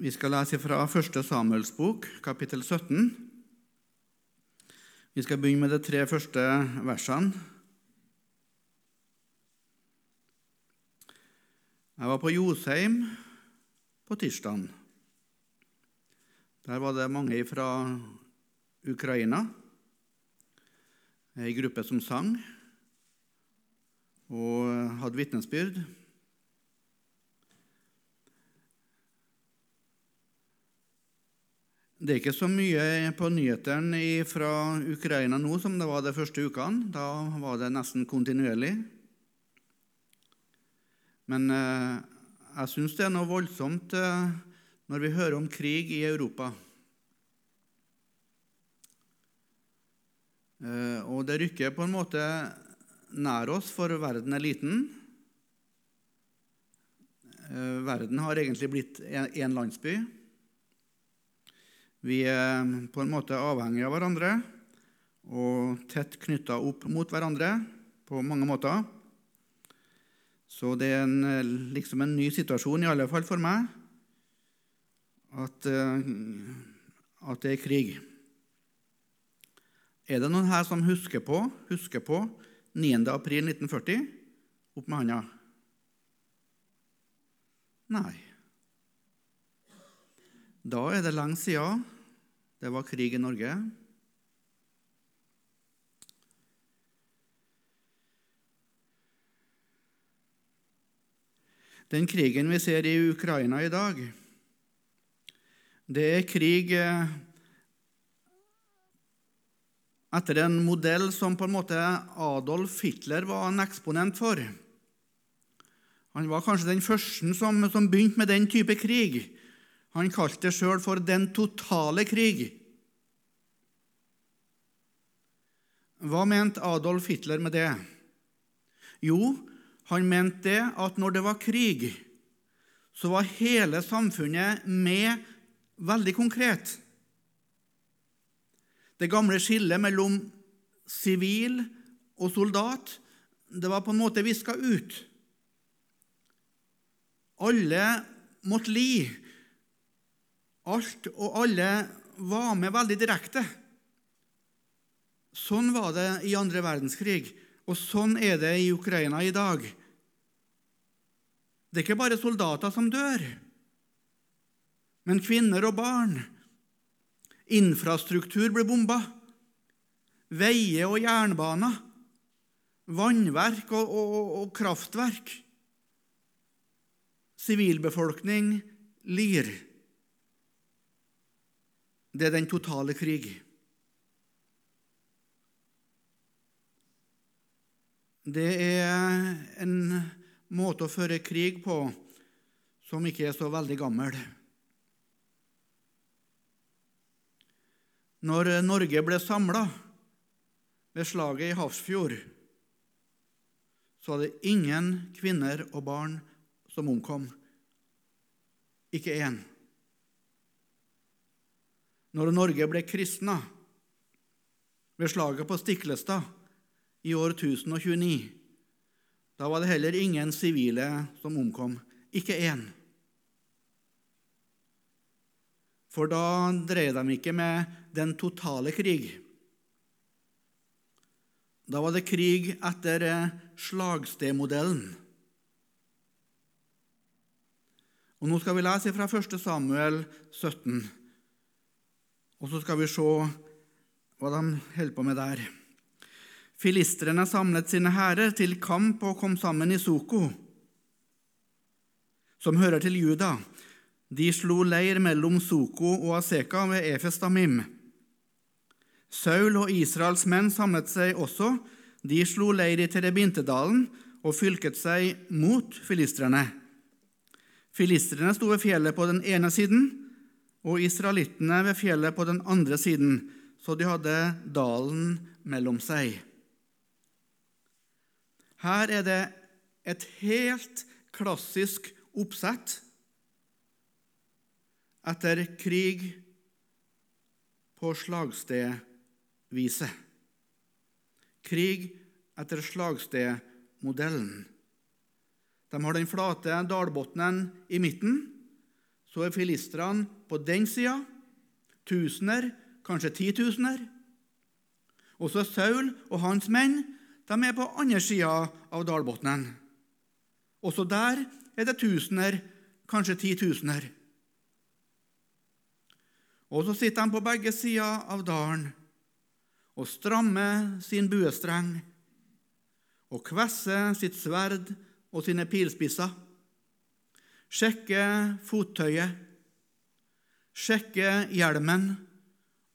Vi skal lese fra 1. Samuels bok, kapittel 17. Vi skal begynne med de tre første versene. Jeg var på Josheim på tirsdag. Der var det mange fra Ukraina, ei gruppe som sang og hadde vitnesbyrd. Det er ikke så mye på nyhetene fra Ukraina nå som det var de første ukene. Da var det nesten kontinuerlig. Men eh, jeg syns det er noe voldsomt eh, når vi hører om krig i Europa. Eh, og det rykker på en måte nær oss, for verden er liten. Verden har egentlig blitt én landsby. Vi er på en måte avhengige av hverandre og tett knytta opp mot hverandre på mange måter. Så det er en, liksom en ny situasjon, i alle fall for meg, at, eh, at det er krig. Er det noen her som husker på, husker på 9. april 1940? Opp med handa. Nei. Da er det lenge siden det var krig i Norge. Den krigen vi ser i Ukraina i dag, det er krig eh, etter en modell som på en måte Adolf Hitler var en eksponent for. Han var kanskje den første som, som begynte med den type krig. Han kalte det sjøl for 'den totale krig'. Hva mente Adolf Hitler med det? Jo, han mente det at når det var krig, så var hele samfunnet med veldig konkret. Det gamle skillet mellom sivil og soldat det var på en måte viska ut. Alle måtte li Alt og alle var med veldig direkte. Sånn var det i andre verdenskrig, og sånn er det i Ukraina i dag. Det er ikke bare soldater som dør, men kvinner og barn. Infrastruktur blir bomba. Veier og jernbaner. Vannverk og, og, og kraftverk. Sivilbefolkning lir. Det er den totale krig. Det er en måte å føre krig på som ikke er så veldig gammel. Når Norge ble samla ved slaget i Hafrsfjord, så var det ingen kvinner og barn som omkom. Ikke én når Norge ble kristna ved slaget på Stiklestad i år 1029. Da var det heller ingen sivile som omkom. Ikke én. For da drev de ikke med den totale krig. Da var det krig etter eh, slagstedmodellen. Og Nå skal vi lese fra 1. Samuel 17. Og så skal vi se hva de holder på med der. Filistrene samlet sine hærer til kamp og kom sammen i Soko, som hører til Juda. De slo leir mellom Soko og Aseka ved Efestamim. Saul og Israels menn samlet seg også. De slo leir i Terebintedalen og fylket seg mot filistrene. Filistrene sto ved fjellet på den ene siden, og israelittene ved fjellet på den andre siden, så de hadde dalen mellom seg. Her er det et helt klassisk oppsett etter krig på slagstedvise. Krig etter slagstedmodellen. De har den flate dalbunnen i midten, så er filistrene på den sida, tusener, kanskje titusener. Så Saul og hans menn de er på andre sida av dalbunnen. Også der er det tusener, kanskje titusener. Og så sitter de på begge sider av dalen og strammer sin buestreng og kvesser sitt sverd og sine pilspisser, sjekker fottøyet, sjekke hjelmen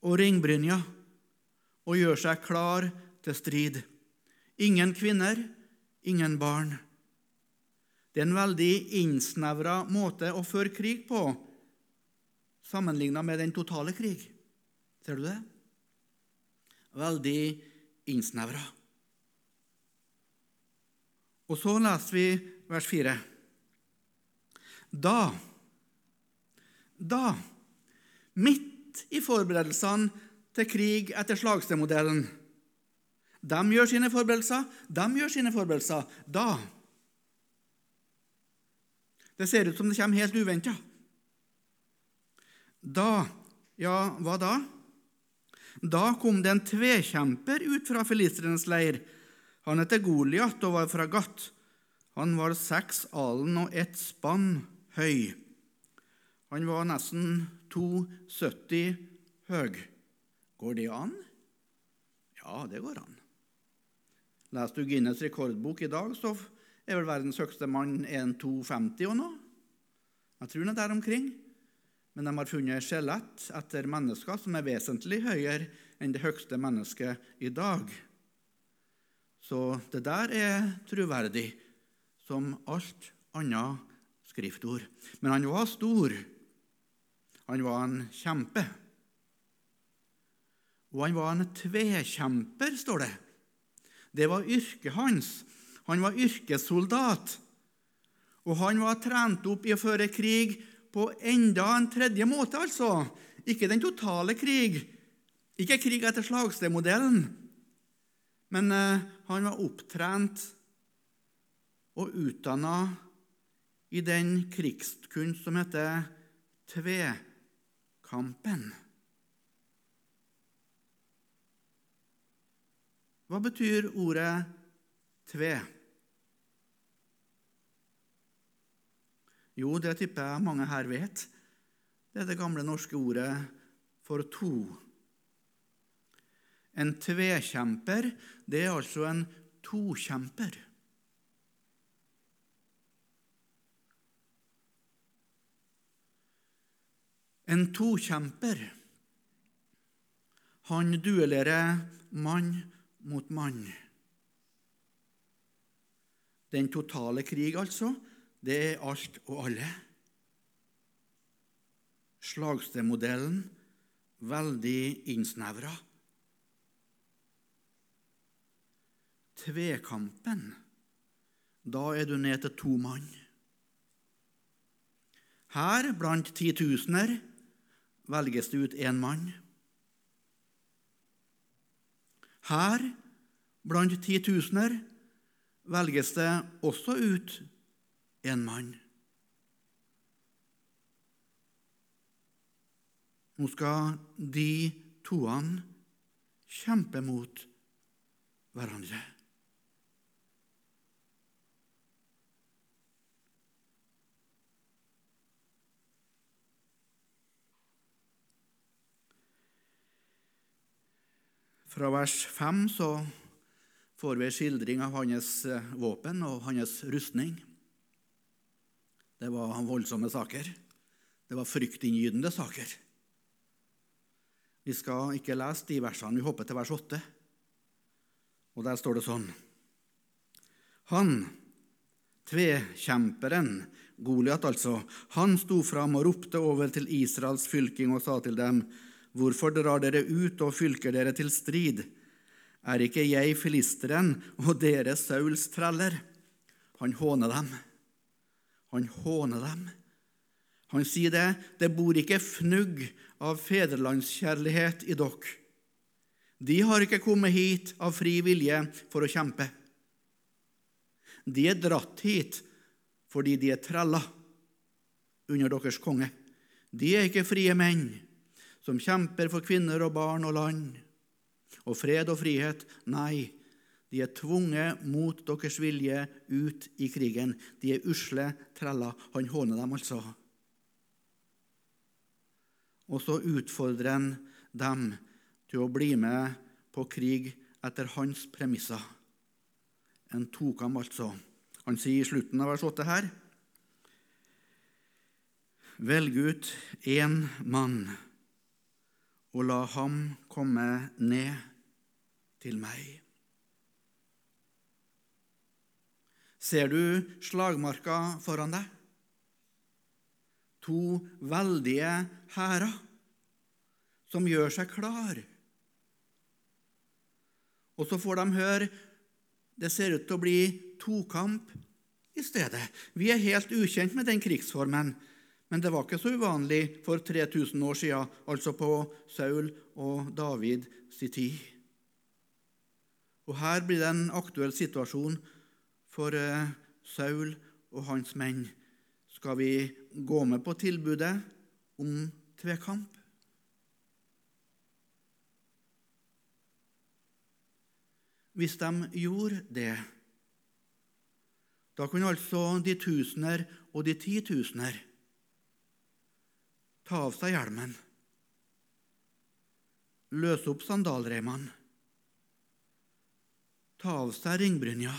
og ringbrynja og gjør seg klar til strid. Ingen kvinner, ingen barn. Det er en veldig innsnevra måte å føre krig på, sammenligna med den totale krig. Ser du det? Veldig innsnevra. Og så leser vi vers 4. Da, da, midt i forberedelsene til krig etter slagstedmodellen De gjør sine forberedelser, de gjør sine forberedelser. Da Det ser ut som det kommer helt uventa. Da Ja, hva da? Da kom det en tvekjemper ut fra filistrenes leir han heter Goliat og var fra Gat. Han var seks alen og ett spann høy. Han var nesten 2,70 høy. Går det an? Ja, det går an. Leser du Guinness rekordbok i dag, så er vel verdens høyeste mann 1,250 og noe. Jeg tror han er der omkring. Men de har funnet skjelett etter mennesker som er vesentlig høyere enn det høyeste mennesket i dag. Så det der er troverdig som alt annet skriftord. Men han var stor. Han var en kjempe. Og han var en tvekjemper, står det. Det var yrket hans. Han var yrkessoldat. Og han var trent opp i å føre krig på enda en tredje måte, altså. Ikke den totale krig, ikke krig etter slagstedmodellen, men eh, han var opptrent og utdanna i den krigskunst som heter tvekampen. Hva betyr ordet tve? Jo, det tipper jeg mange her vet. Det er det gamle norske ordet for to. En tvekjemper det er altså en tokjemper. En tokjemper, han duellerer mann mot mann. Den totale krig, altså, det er alt og alle. Slagstedmodellen veldig innsnevra. tvekampen, da er du ned til to mann. Her, blant titusener, velges det ut én mann. Her, blant titusener, velges det også ut en mann. Nå skal de toene kjempe mot hverandre. Fra vers 5 så får vi en skildring av hans eh, våpen og hans rustning. Det var voldsomme saker. Det var fryktinngytende saker. Vi skal ikke lese de versene. Vi hopper til vers 8. Og der står det sånn Han, tvekjemperen, Goliat altså, han sto fram og ropte over til Israels fylking og sa til dem:" Hvorfor drar dere ut og fylker dere til strid? Er ikke jeg filisteren og dere Sauls treller? Han håner dem. Han håner dem. Han sier det, det bor ikke fnugg av fedrelandskjærlighet i dere. De har ikke kommet hit av fri vilje for å kjempe. De er dratt hit fordi de er treller under deres konge. De er ikke frie menn som kjemper for kvinner og barn og land og fred og frihet. Nei, de er tvunget mot deres vilje ut i krigen. De er usle treller. Han håner dem altså. Og så utfordrer han dem til å bli med på krig etter hans premisser. En tokam, altså. Han sier i slutten av vers 8 her Velg ut én mann og la ham komme ned til meg. Ser du slagmarka foran deg? To veldige hærer som gjør seg klar. Og så får de høre det ser ut til å bli tokamp i stedet. Vi er helt ukjent med den krigsformen, men det var ikke så uvanlig for 3000 år siden, altså på Saul og David sin tid. Og Her blir det en aktuell situasjon for eh, Saul og hans menn. Skal vi gå med på tilbudet om tvekamp? Hvis de gjorde det, da kunne altså de tusener og de titusener ta av seg hjelmen, løse opp sandalreimene, ta av seg ringbrynja.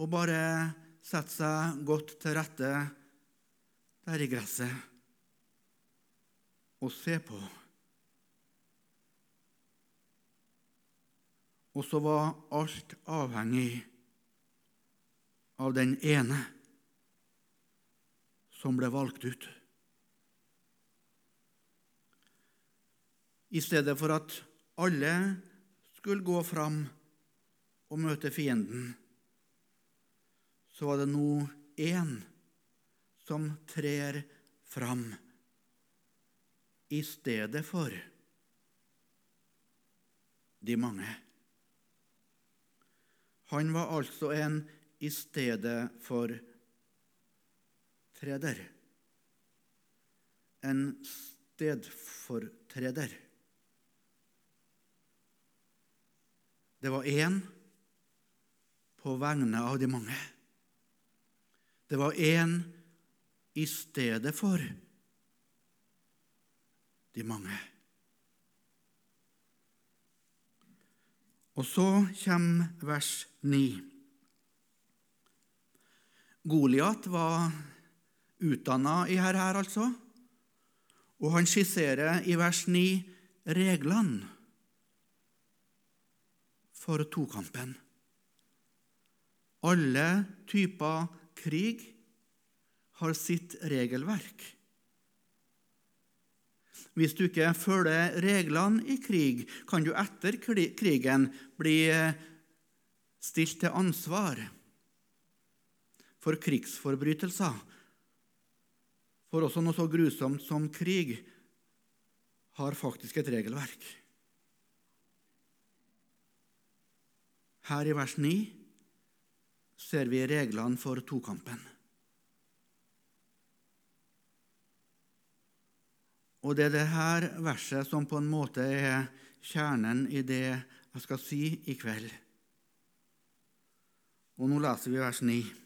Og bare sette seg godt til rette der i gresset. Og se på. Og så var alt avhengig av den ene som ble valgt ut. I stedet for at alle skulle gå fram og møte fienden, så var det nå én som trer fram i stedet for de mange. Han var altså en i stedet for treder. En stedfortreder. Det var én på vegne av de mange. Det var én i stedet for de mange. Og så kommer vers 9. Goliat var utdanna i her, her, altså. Og han skisserer i vers 9 reglene for tokampen. Alle typer krig har sitt regelverk. Hvis du ikke følger reglene i krig, kan du etter krigen bli stilt til ansvar for krigsforbrytelser. For også noe så grusomt som krig har faktisk et regelverk. Her i vers 9 ser vi reglene for tokampen. Og det er dette verset som på en måte er kjernen i det jeg skal si i kveld. Og nå leser vi vers 9.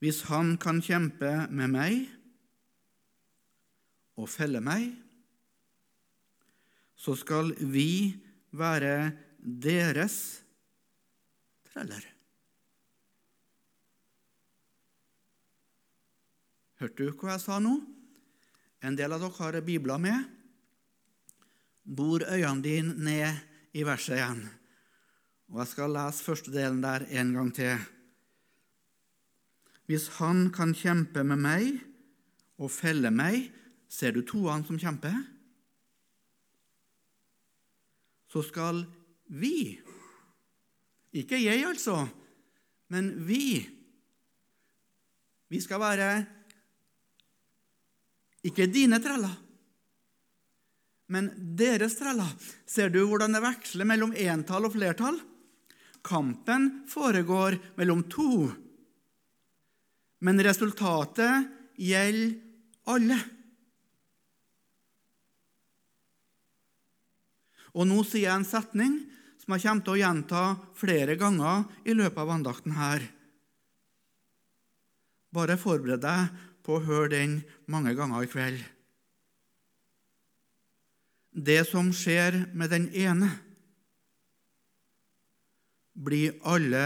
Hvis han kan kjempe med meg og felle meg, så skal vi være deres treller. Hørte du hva jeg sa nå? En del av dere har bibler med. Bor øynene dine ned i verset igjen. Og jeg skal lese første delen der en gang til. Hvis han kan kjempe med meg og felle meg Ser du toene som kjemper? Så skal vi Ikke jeg, altså, men vi. Vi skal være ikke dine treller, men deres treller. Ser du hvordan det veksler mellom entall og flertall? Kampen foregår mellom to Men resultatet gjelder alle. Og nå sier jeg en setning som jeg kommer til å gjenta flere ganger i løpet av andakten her. Bare forbered deg på å høre den mange ganger i kveld. Det som skjer med den ene, blir alle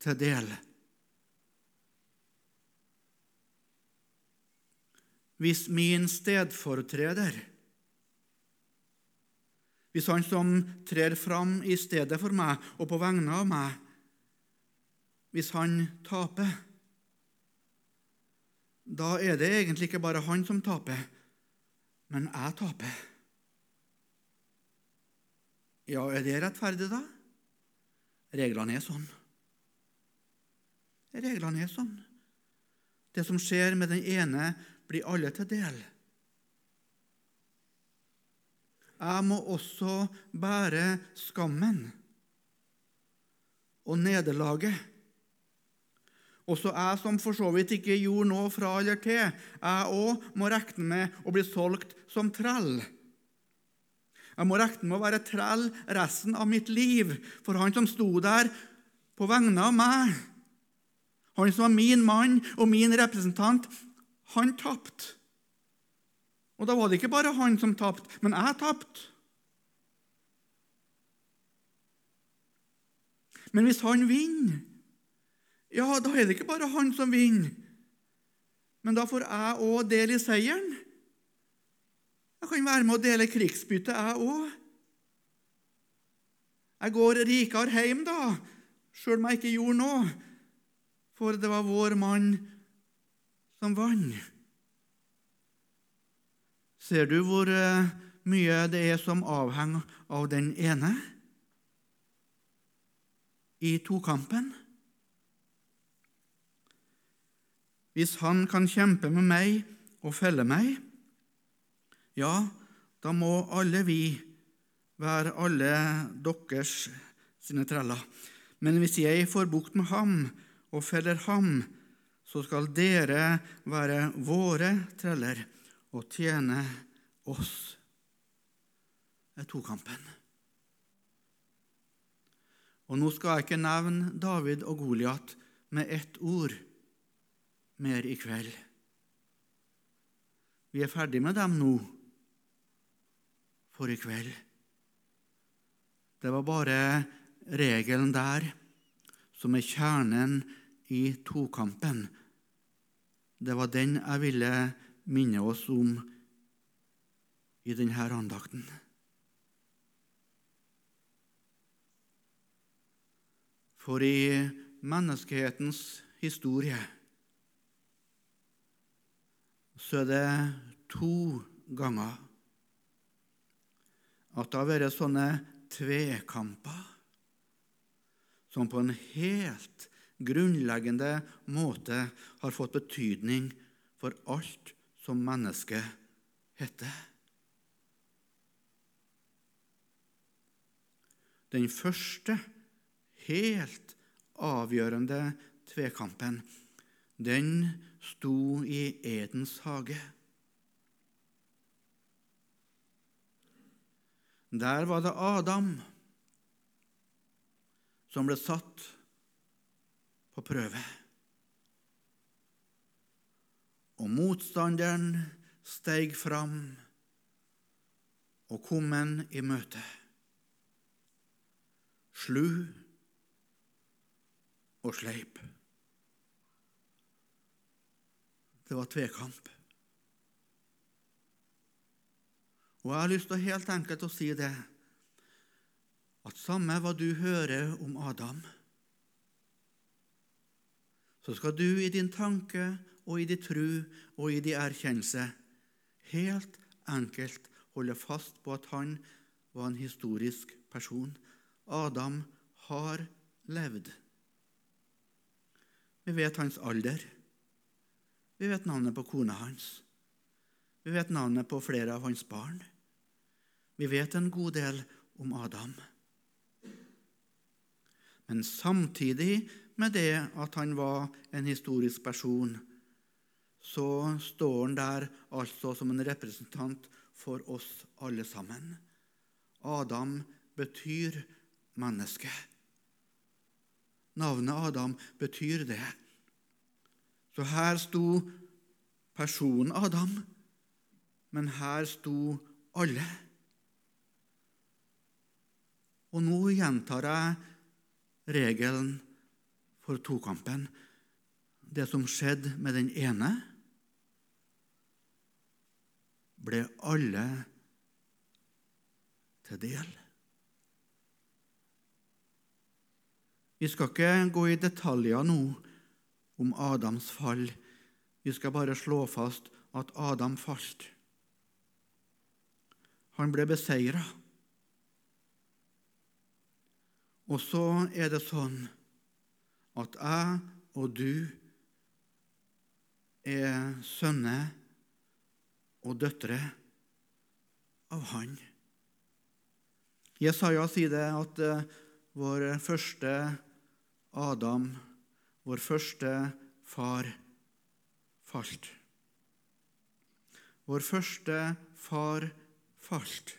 til del. Hvis min stedfortreder, hvis han som trer fram i stedet for meg og på vegne av meg, hvis han taper, da er det egentlig ikke bare han som taper, men jeg taper. Ja, er det rettferdig, da? Reglene er sånn. Reglene er sånn. Det som skjer med den ene, blir alle til del. Jeg må også bære skammen og nederlaget. Også jeg som for så vidt ikke gjorde noe fra eller til, jeg òg må regne med å bli solgt som trell. Jeg må regne med å være trell resten av mitt liv for han som sto der på vegne av meg. Han som var min mann og min representant, han tapte. Og da var det ikke bare han som tapte, men jeg tapte. Men hvis han vinner, ja, da er det ikke bare han som vinner. Men da får jeg òg del i seieren. Jeg kan være med å dele krigsbyttet, jeg òg. Jeg går rikere hjem da, sjøl om jeg ikke gjorde noe for det var vår mann som vann. Ser du hvor eh, mye det er som avhenger av den ene i tokampen? Hvis han kan kjempe med meg og felle meg, ja, da må alle vi være alle deres sine treller. Men hvis jeg får bukt med ham, og feller ham, så skal dere være våre treller og tjene oss. Det er tokampen. Og nå skal jeg ikke nevne David og Goliat med ett ord mer i kveld. Vi er ferdig med dem nå for i kveld. Det var bare regelen der som er kjernen i tokampen. Det var den jeg ville minne oss om i denne andakten. For i menneskehetens historie så er det to ganger at det har vært sånne tvekamper som på en helt grunnleggende måte har fått betydning for alt som mennesket heter. Den første, helt avgjørende tvekampen, den sto i Edens hage. Der var det Adam som ble satt på prøve. Og motstanderen steg fram og kom en i møte. Slu og sleip. Det var tvekamp. Og jeg har lyst til helt enkelt å si det, at samme hva du hører om Adam, så skal du i din tanke og i din tru og i din erkjennelse helt enkelt holde fast på at han var en historisk person. Adam har levd. Vi vet hans alder. Vi vet navnet på kona hans. Vi vet navnet på flere av hans barn. Vi vet en god del om Adam. men samtidig med det at han var en historisk person, så står han der altså som en representant for oss alle sammen. Adam betyr menneske. Navnet Adam betyr det. Så her sto personen Adam, men her sto alle. Og nå gjentar jeg regelen for tokampen. Det som skjedde med den ene, ble alle til del. Vi skal ikke gå i detaljer nå om Adams fall. Vi skal bare slå fast at Adam falt. Han ble beseira. Og så er det sånn at jeg og du er sønner og døtre av Han. Jesaja sier det at eh, vår første Adam, vår første far, falt. Vår første far falt.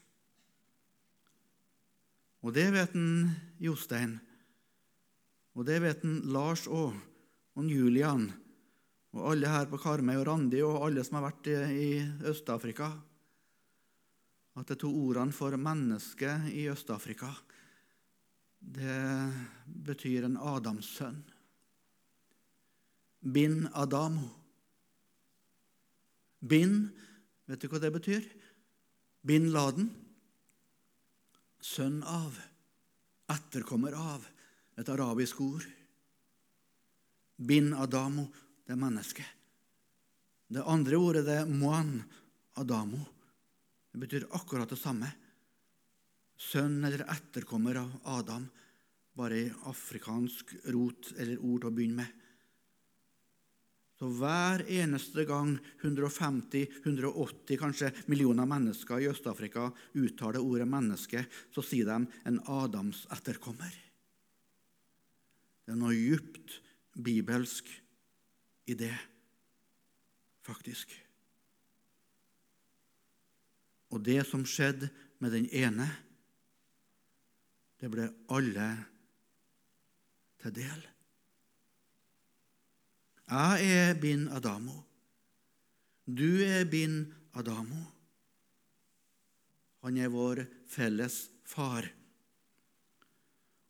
Og det vet en Jostein, og det vet en Lars òg, og Julian, og alle her på Karmøy og Randi, og alle som har vært i Øst-Afrika, at de to ordene for menneske i Øst-Afrika, det betyr en Adamssønn. Bin Adamo. Bin, vet du hva det betyr? Bin Laden sønn av, etterkommer av, et arabisk ord. Bin Adamo, det er menneske. Det andre ordet det er moan Adamo. Det betyr akkurat det samme. Sønn eller etterkommer av Adam, bare i afrikansk rot eller ord til å begynne med. Så hver eneste gang 150-180 kanskje millioner mennesker i Øst-Afrika uttaler ordet 'menneske', så sier de 'en Adams etterkommer'. Det er noe djupt bibelsk i det, faktisk. Og det som skjedde med den ene, det ble alle til del. Jeg er bin Adamo. Du er bin Adamo. Han er vår felles far.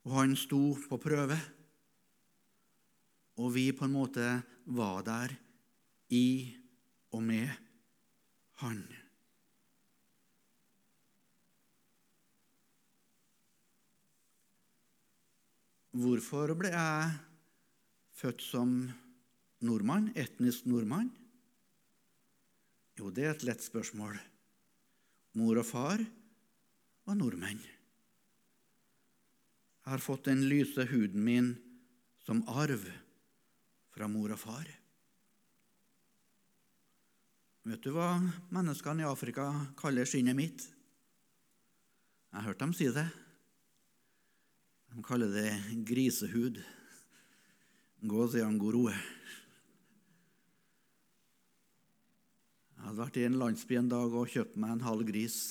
Og han sto på prøve. Og vi på en måte var der i og med han. Hvorfor ble jeg født som nordmann, etnisk nordmann? Jo, det er et lett spørsmål. Mor og far var nordmenn. Jeg har fått den lyse huden min som arv fra mor og far. Vet du hva menneskene i Afrika kaller skinnet mitt? Jeg har hørt dem si det. De kaller det grisehud. Gå, sier han, Gåseangoroe. Jeg hadde vært i en landsby en dag og kjøpt meg en halv gris.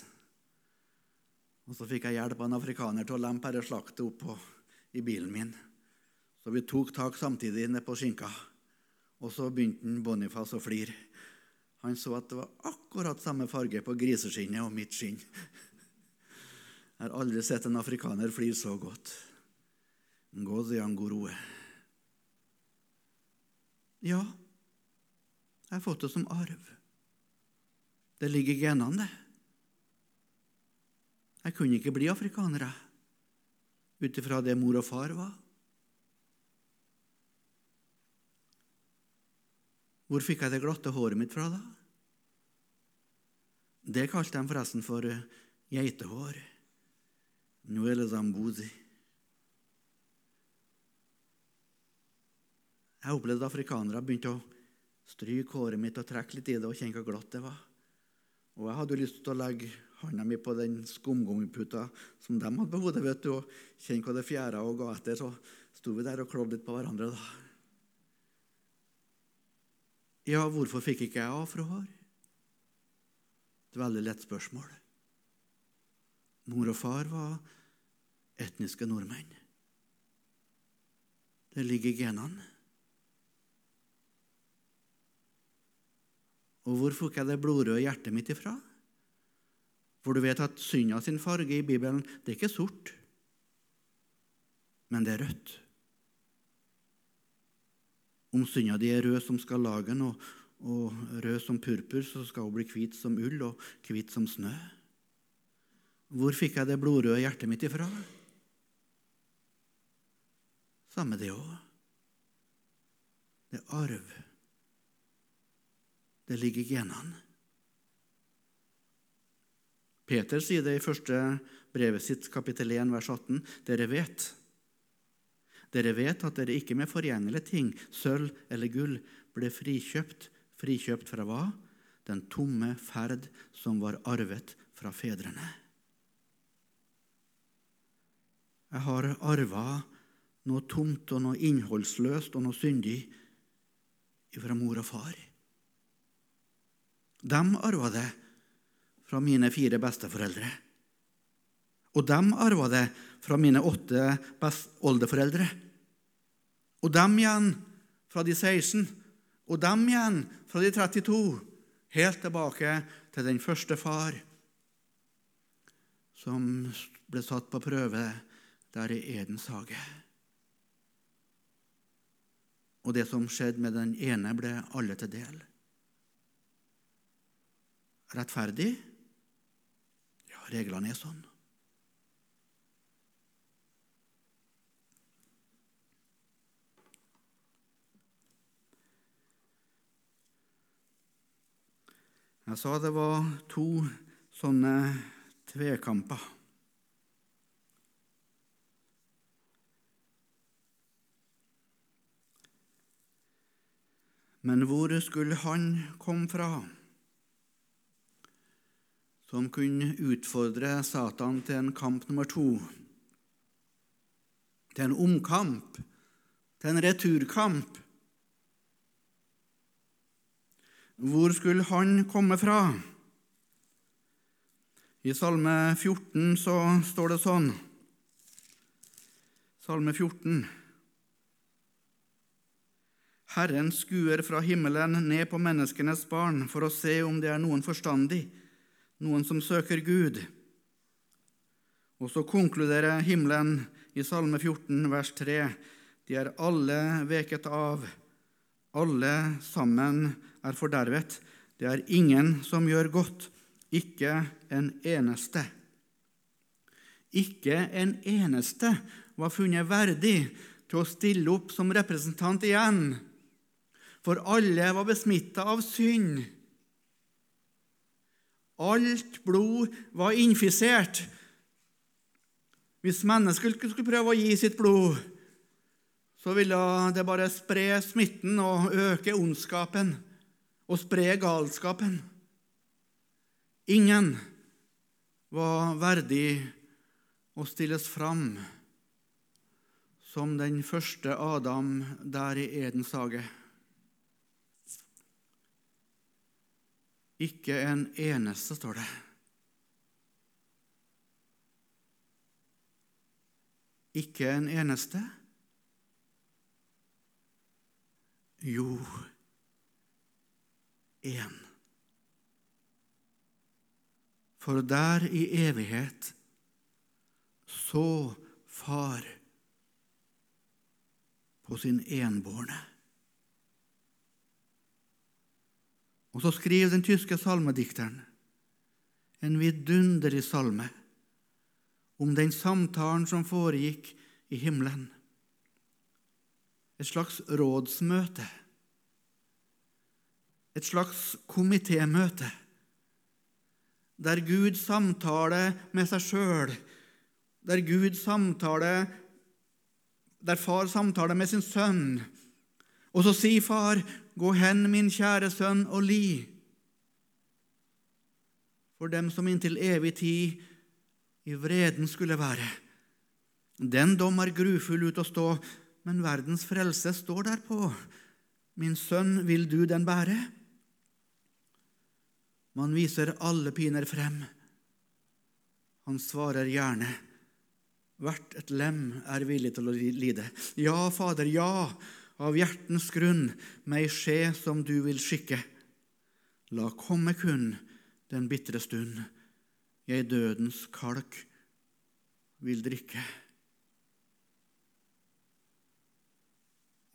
Og Så fikk jeg hjelp av en afrikaner til å lempe dette slaktet opp på, i bilen min. Så vi tok tak samtidig ned på skinka. Og så begynte Boniface å flire. Han så at det var akkurat samme farge på griseskinnet og mitt skinn. Jeg har aldri sett en afrikaner flire så godt. Ngozi angoroe. Ja, jeg har fått det som arv. Det ligger i genene, det. Jeg kunne ikke bli afrikaner, jeg, ut ifra det mor og far var. Hvor fikk jeg det glatte håret mitt fra, da? Det kalte de forresten for eh, geitehår. det zambuzi. Jeg opplevde at afrikanere begynte å stryke håret mitt og trekke litt i det og kjenne hvor glatt det var. Og jeg hadde jo lyst til å legge handa mi på den skumgummiputa som de hadde på hodet, vet du, og kjenne hva det fjæra og ga etter. Så sto vi der og klådde litt på hverandre. da. Ja, hvorfor fikk ikke jeg afrohår? Et veldig lett spørsmål. Mor og far var etniske nordmenn. Det ligger i genene. Og hvor fikk jeg det blodrøde hjertet mitt ifra? For du vet at synda sin farge i Bibelen det er ikke sort, men det er rødt. Om synda di er rød som skal lage den, og, og rød som purpur, så skal hun bli hvit som ull og hvit som snø. Hvor fikk jeg det blodrøde hjertet mitt ifra? Samme det òg. Det er arv. Det ligger i genene. Peter sier det i første brevet sitt, kapittel 1, vers 18. Dere vet. Dere vet at dere ikke med forgjengelige ting, sølv eller gull, ble frikjøpt. Frikjøpt fra hva? Den tomme ferd som var arvet fra fedrene. Jeg har arva noe tomt og noe innholdsløst og noe syndig fra mor og far. De arva det fra mine fire besteforeldre. Og de arva det fra mine åtte oldeforeldre. Og dem igjen fra de 16. Og dem igjen fra de 32. Helt tilbake til den første far som ble satt på prøve der i Edens hage. Og det som skjedde med den ene, ble alle til del. Rettferdig? Ja, reglene er sånn. Jeg sa det var to sånne tvekamper. Men hvor skulle han komme fra, som kunne utfordre Satan til en kamp nummer to? Til en omkamp, til en returkamp? Hvor skulle han komme fra? I Salme 14 så står det sånn Salme 14. Herren skuer fra himmelen ned på menneskenes barn for å se om det er noen forstandig, noen som søker Gud. Og så konkluderer himmelen i Salme 14, vers 3.: De er alle veket av, alle sammen er fordervet. Det er ingen som gjør godt, ikke en eneste. Ikke en eneste var funnet verdig til å stille opp som representant igjen for alle var besmitta av synd. Alt blod var infisert. Hvis mennesket skulle prøve å gi sitt blod, så ville det bare spre smitten og øke ondskapen og spre galskapen. Ingen var verdig å stilles fram som den første Adam der i Edens hage. Ikke en eneste, står det. Ikke en eneste? Jo, én. For der i evighet så Far på sin enbårne. Og så skriver den tyske salmedikteren en vidunderlig salme om den samtalen som foregikk i himmelen. Et slags rådsmøte. Et slags komitémøte der Gud samtaler med seg sjøl, der Gud samtaler der far samtaler med sin sønn. Og så sier far, Gå hen, min kjære sønn, og li. for dem som inntil evig tid i vreden skulle være. Den dom er grufull ut å stå, men verdens frelse står derpå. Min sønn, vil du den bære? Man viser alle piner frem. Han svarer gjerne. Hvert et lem er villig til å lide. Ja, Fader, ja, av hjertens grunn, meg skje som du vil skikke. La komme kun den bitre stund, jeg dødens kalk vil drikke.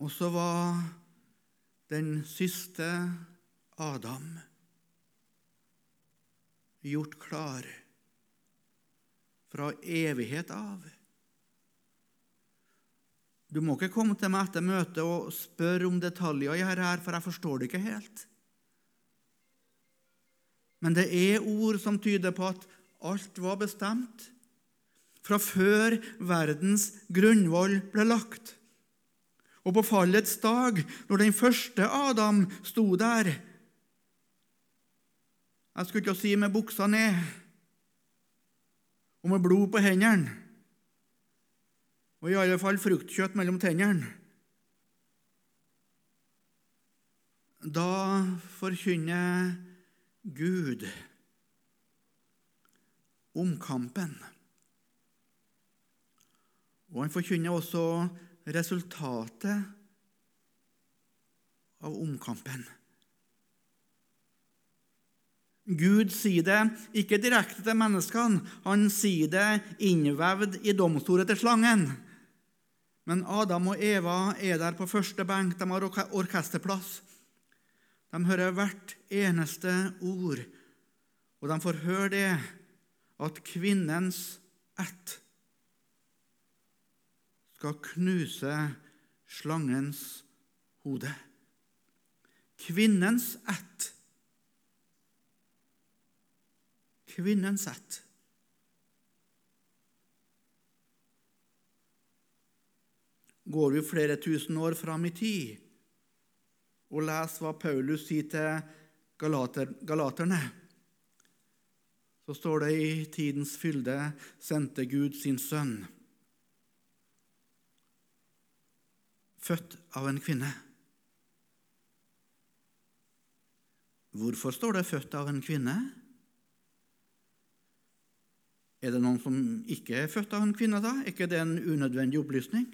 Og så var den siste Adam gjort klar fra evighet av. Du må ikke komme til meg etter møtet og spørre om detaljer i dette, for jeg forstår det ikke helt. Men det er ord som tyder på at alt var bestemt fra før verdens grunnvoll ble lagt. Og på fallets dag, når den første Adam sto der Jeg skulle ikke si med buksa ned og med blod på hendene, og i alle fall fruktkjøtt mellom tennene. Da forkynner Gud omkampen. Og han forkynner også resultatet av omkampen. Gud sier det ikke direkte til menneskene, han sier det innvevd i domsordet til slangen. Men Adam og Eva er der på første benk, de har orkesterplass. De hører hvert eneste ord, og de får høre det at kvinnens ett skal knuse slangens hode. Kvinnens ett kvinnens ett. Går vi flere tusen år fram i tid og leser hva Paulus sier til galater, galaterne, så står det i tidens fylde sendte Gud sin sønn, født av en kvinne. Hvorfor står det 'født av en kvinne'? Er det noen som ikke er født av en kvinne, da? Er ikke det en unødvendig opplysning?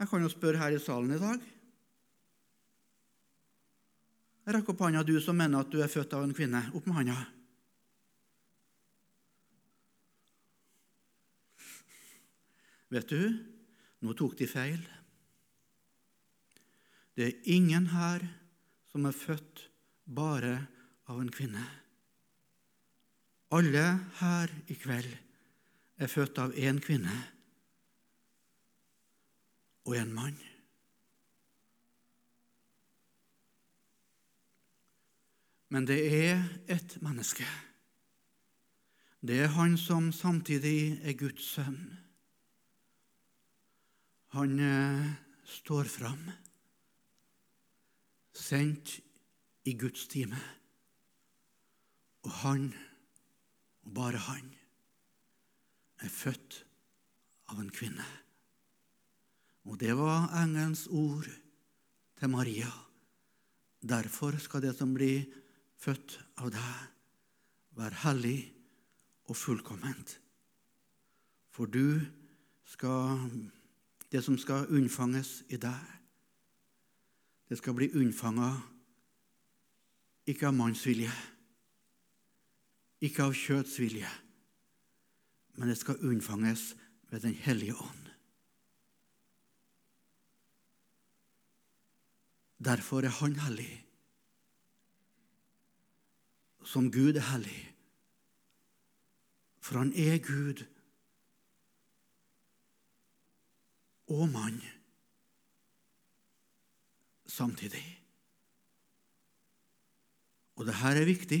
Jeg kan jo spørre her i salen i dag. Rekk opp hånda, du som mener at du er født av en kvinne. Opp med hånda. Vet du, nå tok de feil. Det er ingen her som er født bare av en kvinne. Alle her i kveld er født av én kvinne og en mann. Men det er et menneske. Det er han som samtidig er Guds sønn. Han eh, står fram, sendt i Guds time. Og han, og bare han, er født av en kvinne. Og det var engelens ord til Maria. Derfor skal det som blir født av deg, være hellig og fullkomment. For du skal Det som skal unnfanges i deg, det skal bli unnfanga ikke av manns vilje ikke av kjøtts vilje, men det skal unnfanges ved Den hellige ånd. Derfor er Han hellig, som Gud er hellig. For han er Gud og mann samtidig. Og det her er viktig.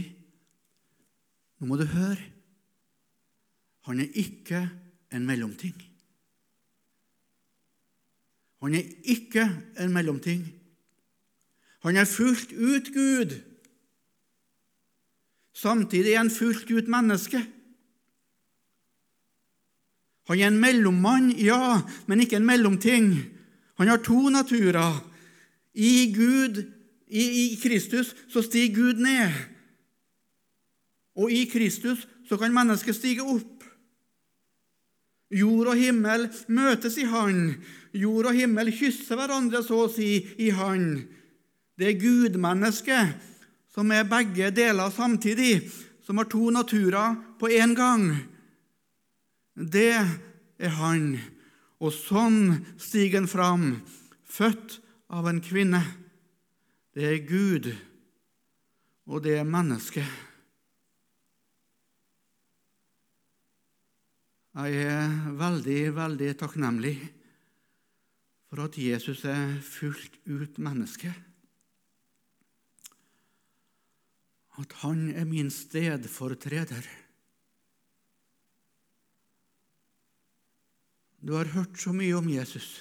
Nå må du høre. Han er ikke en mellomting. Han er ikke en mellomting. Han er fullt ut Gud. Samtidig er han fullt ut menneske. Han er en mellommann, ja, men ikke en mellomting. Han har to naturer. I Gud, i, i Kristus, så stiger Gud ned. Og i Kristus så kan mennesket stige opp. Jord og himmel møtes i Han. Jord og himmel kysser hverandre, så å si, i Han. Det er gudmennesket som er begge deler samtidig, som har to naturer på én gang. Det er han. Og sånn stiger han fram, født av en kvinne. Det er Gud, og det er mennesket. Jeg er veldig, veldig takknemlig for at Jesus er fullt ut menneske. At han er min stedfortreder. Du har hørt så mye om Jesus.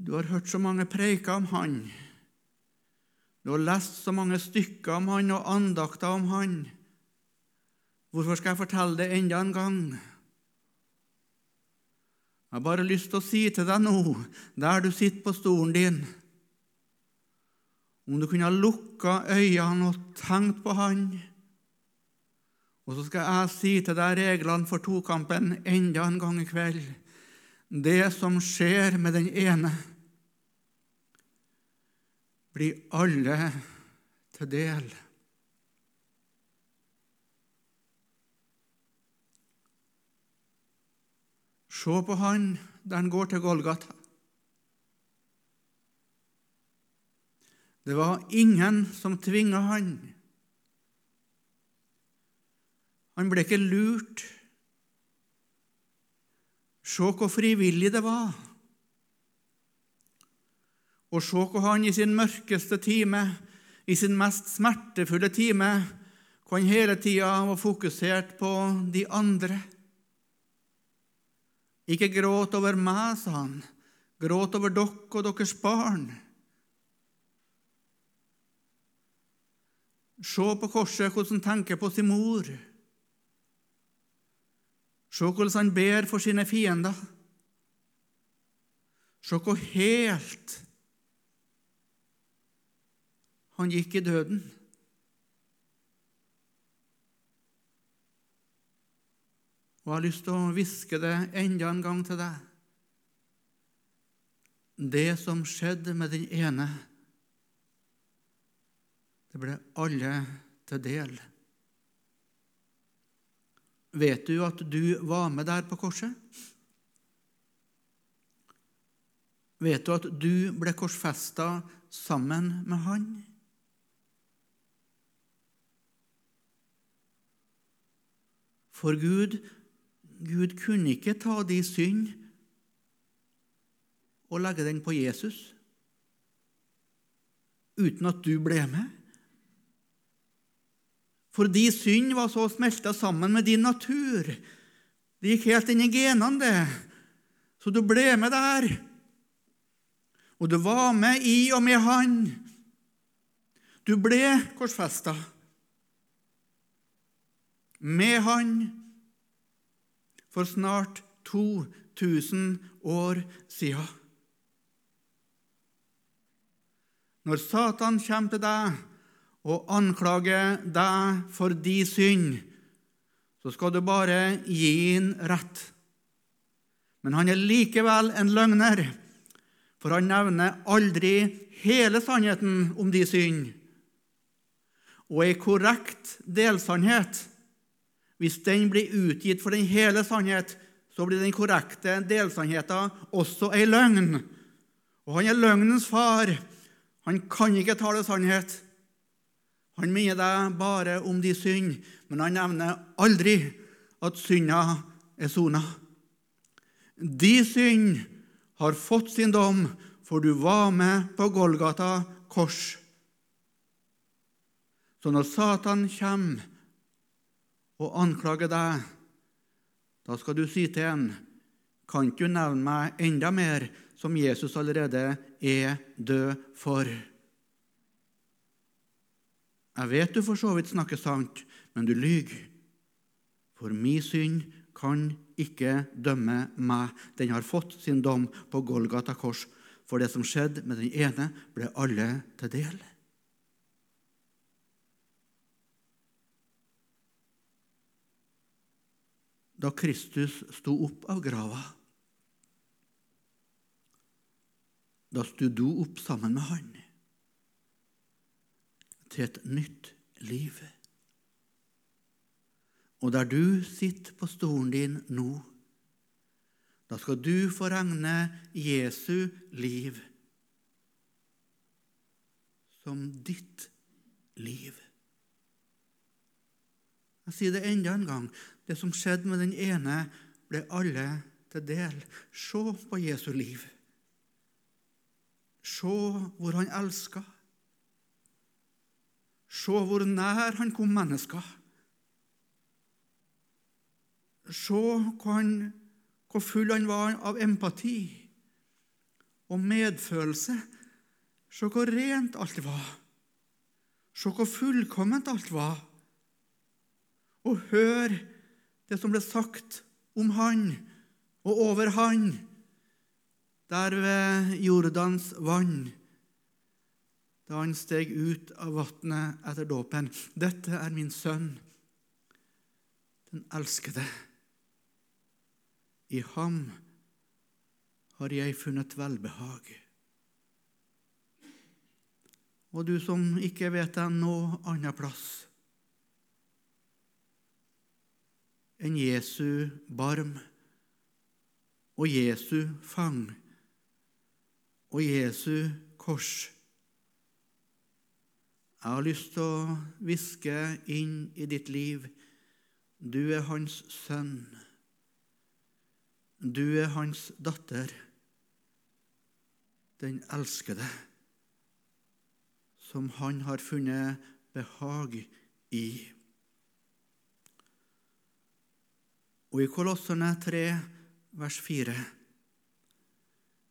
Du har hørt så mange preiker om han. Du har lest så mange stykker om han og andakter om han. Hvorfor skal jeg fortelle det enda en gang? Jeg har bare lyst til å si til deg nå, der du sitter på stolen din Om du kunne ha lukka øynene og tenkt på Han og så skal jeg si til deg reglene for tokampen enda en gang i kveld. Det som skjer med den ene, blir alle til del. Se på han der han går til Golgata. Det var ingen som tvinga han. Han ble ikke lurt. Se hvor frivillig det var. Og se hvor han i sin mørkeste time, i sin mest smertefulle time, hvor han hele tida var fokusert på de andre. Ikke gråt over meg, sa han. Gråt over dere og deres barn. Se på korset hvordan han tenker på sin mor. Se hvordan han ber for sine fiender. Se hvor helt han gikk i døden. Og jeg har lyst til å hviske det enda en gang til deg. Det som skjedde med den ene, det ble alle til del. Vet du at du var med der på korset? Vet du at du ble korsfesta sammen med han? For Gud, Gud kunne ikke ta de synd og legge den på Jesus uten at du ble med. For de synd var så smelta sammen med din natur. Det gikk helt inn i genene, det. Så du ble med der. Og du var med i og med Han. Du ble korsfesta med Han for snart 2000 år siden. Når Satan kommer til deg og anklager deg for de synd, så skal du bare gi ham rett. Men han er likevel en løgner, for han nevner aldri hele sannheten om de synd. Og ei korrekt delsannhet, hvis den blir utgitt for den hele sannhet, så blir den korrekte delsannheten også ei løgn. Og han er løgnens far. Han kan ikke tale sannhet. Han minner deg bare om de synd, men han nevner aldri at synda er sona. De synd har fått sin dom, for du var med på Golgata kors. Så når Satan kommer og anklager deg, da skal du si til ham, kan ikke du nevne meg enda mer, som Jesus allerede er død for. Jeg vet du for så vidt snakker sant, men du lyver. For min synd kan ikke dømme meg. Den har fått sin dom på Golgata kors. For det som skjedde med den ene, ble alle til del. Da Kristus sto opp av grava, da sto du opp sammen med han til et nytt liv. Og der du sitter på stolen din nå, da skal du få regne Jesu liv som ditt liv. Jeg sier det enda en gang. Det som skjedde med den ene, ble alle til del. Se på Jesu liv. Se hvor han elska. Se hvor nær han kom mennesker. Se hvor han hvor full han var av empati og medfølelse. Se hvor rent alt var. Se hvor fullkomment alt var. Og hør det som ble sagt om han og over han der ved Jordans vann, da han steg ut av vannet etter dåpen. Dette er min sønn, den elskede. I ham har jeg funnet velbehag. Og du som ikke vet deg noe annet plass enn Jesu barm og Jesu fang og Jesu kors. Jeg har lyst til å hviske inn i ditt liv du er hans sønn. Du er hans datter, den elskede, som han har funnet behag i. Og i Kolosserne 3, vers 4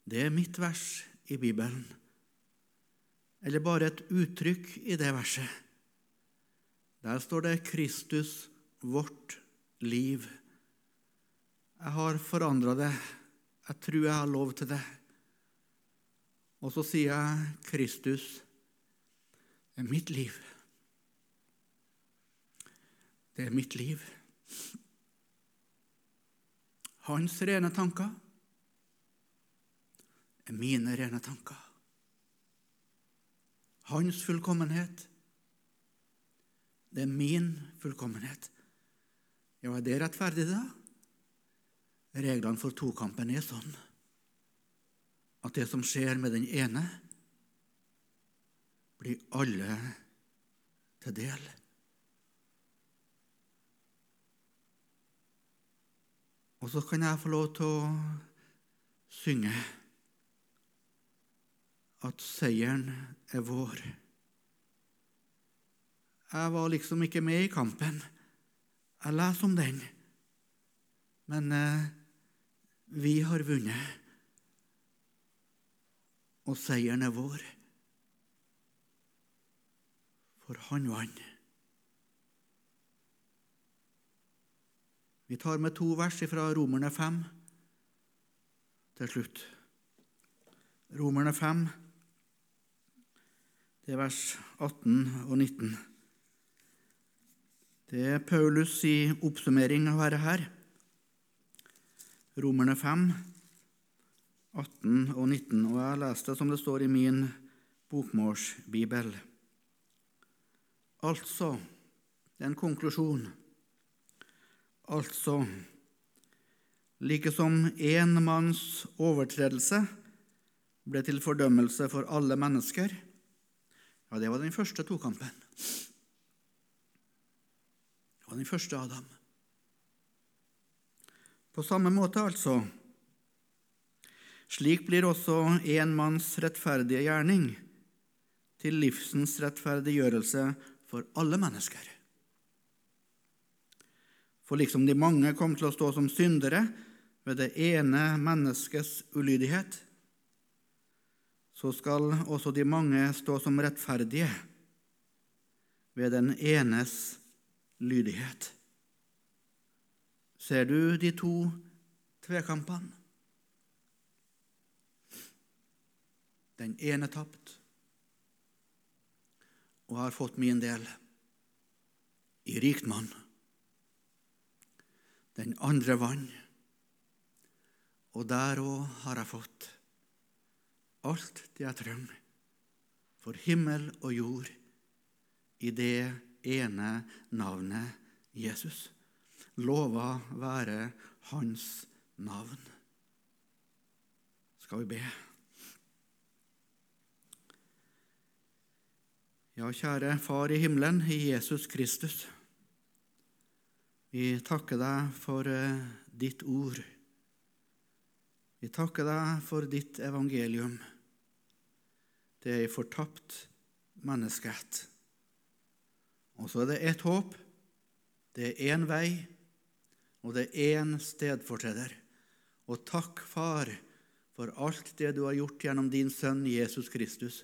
Det er mitt vers i Bibelen, eller bare et uttrykk i det verset. Der står det 'Kristus, vårt liv'. Jeg har forandra det. Jeg tror jeg har lov til det. Og så sier jeg, Kristus, det er mitt liv. Det er mitt liv. Hans rene tanker er mine rene tanker. Hans fullkommenhet, det er min fullkommenhet. Ja, er det rettferdig, da? Reglene for tokampen er sånn at det som skjer med den ene, blir alle til del. Og så kan jeg få lov til å synge at seieren er vår. Jeg var liksom ikke med i kampen. Jeg leser om den. Men eh, vi har vunnet, og seieren er vår. For han vant. Vi tar med to vers fra Romerne 5 til slutt. Romerne 5, det er vers 18 og 19. Det er Paulus' i oppsummering av dette her. Romerne 5, 18 og 19, og jeg leste som det står i min bokmålsbibel. Altså Det er en konklusjon. Altså Like som én manns overtredelse ble til fordømmelse for alle mennesker Ja, det var den første tokampen. Det var den første Adam. På samme måte, altså. Slik blir også en manns rettferdige gjerning til livsens rettferdiggjørelse for alle mennesker. For liksom de mange kom til å stå som syndere ved det ene menneskets ulydighet, så skal også de mange stå som rettferdige ved den enes lydighet. Ser du de to tvekampene? Den ene tapt og har fått min del i rikt mann. Den andre vann, og der òg har jeg fått alt det jeg trenger for himmel og jord i det ene navnet Jesus. Lova være hans navn. Skal vi be? Ja, kjære Far i himmelen, i Jesus Kristus. Vi takker deg for eh, ditt ord. Vi takker deg for ditt evangelium. Det er ei fortapt menneskehet. Og så er det ett håp, det er én vei, og det er én stedfortreder. Og takk, Far, for alt det du har gjort gjennom din sønn Jesus Kristus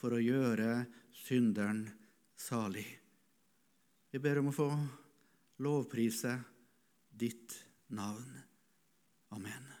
for å gjøre synderen salig. Vi ber om å få lovprise ditt navn. Amen.